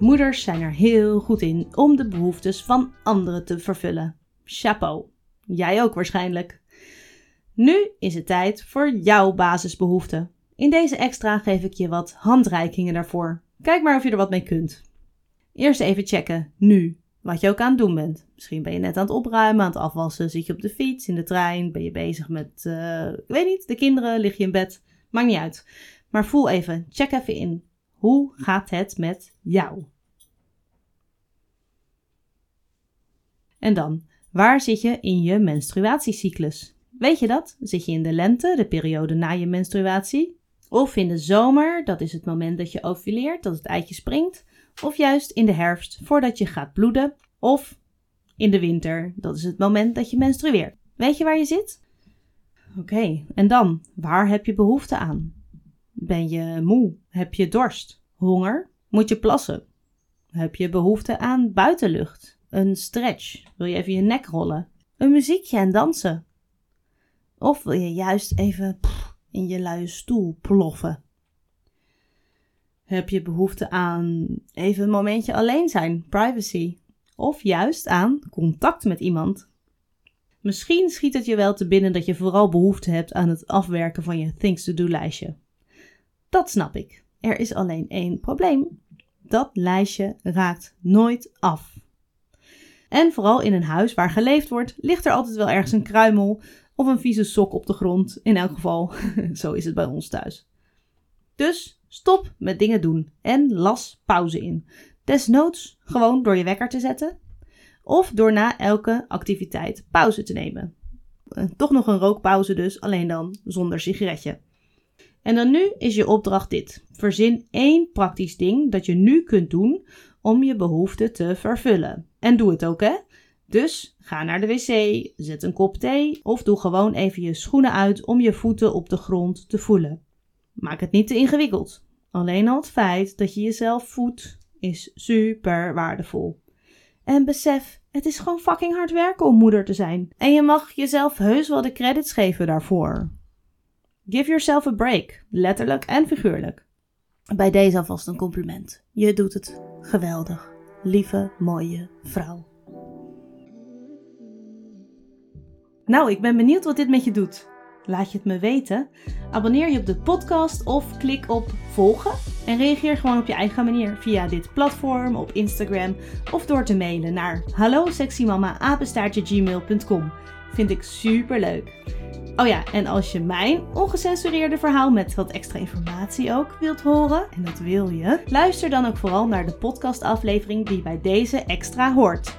Moeders zijn er heel goed in om de behoeftes van anderen te vervullen. Chapeau. Jij ook waarschijnlijk. Nu is het tijd voor jouw basisbehoeften. In deze extra geef ik je wat handreikingen daarvoor. Kijk maar of je er wat mee kunt. Eerst even checken, nu, wat je ook aan het doen bent. Misschien ben je net aan het opruimen, aan het afwassen, zit je op de fiets, in de trein, ben je bezig met, uh, ik weet niet, de kinderen, lig je in bed. Maakt niet uit. Maar voel even, check even in. Hoe gaat het met jou? En dan, waar zit je in je menstruatiecyclus? Weet je dat? Zit je in de lente, de periode na je menstruatie? Of in de zomer, dat is het moment dat je ovuleert, dat het eitje springt? Of juist in de herfst, voordat je gaat bloeden? Of in de winter, dat is het moment dat je menstrueert? Weet je waar je zit? Oké, en dan, waar heb je behoefte aan? Ben je moe? Heb je dorst? Honger? Moet je plassen? Heb je behoefte aan buitenlucht? Een stretch? Wil je even je nek rollen? Een muziekje en dansen? Of wil je juist even in je luie stoel ploffen? Heb je behoefte aan even een momentje alleen zijn, privacy? Of juist aan contact met iemand? Misschien schiet het je wel te binnen dat je vooral behoefte hebt aan het afwerken van je things to do lijstje. Dat snap ik. Er is alleen één probleem. Dat lijstje raakt nooit af. En vooral in een huis waar geleefd wordt, ligt er altijd wel ergens een kruimel of een vieze sok op de grond. In elk geval, zo is het bij ons thuis. Dus stop met dingen doen en las pauze in. Desnoods gewoon door je wekker te zetten of door na elke activiteit pauze te nemen. Eh, toch nog een rookpauze dus, alleen dan zonder sigaretje. En dan nu is je opdracht dit. Verzin één praktisch ding dat je nu kunt doen om je behoefte te vervullen. En doe het ook, hè? Dus ga naar de wc, zet een kop thee of doe gewoon even je schoenen uit om je voeten op de grond te voelen. Maak het niet te ingewikkeld. Alleen al het feit dat je jezelf voedt is super waardevol. En besef, het is gewoon fucking hard werken om moeder te zijn. En je mag jezelf heus wel de credits geven daarvoor. Give yourself a break, letterlijk en figuurlijk. Bij deze alvast een compliment. Je doet het geweldig, lieve, mooie vrouw. Nou, ik ben benieuwd wat dit met je doet. Laat je het me weten. Abonneer je op de podcast of klik op volgen. En reageer gewoon op je eigen manier via dit platform, op Instagram of door te mailen naar hallo Vind ik super leuk. Oh ja, en als je mijn ongecensureerde verhaal met wat extra informatie ook wilt horen, en dat wil je, luister dan ook vooral naar de podcastaflevering die bij deze extra hoort.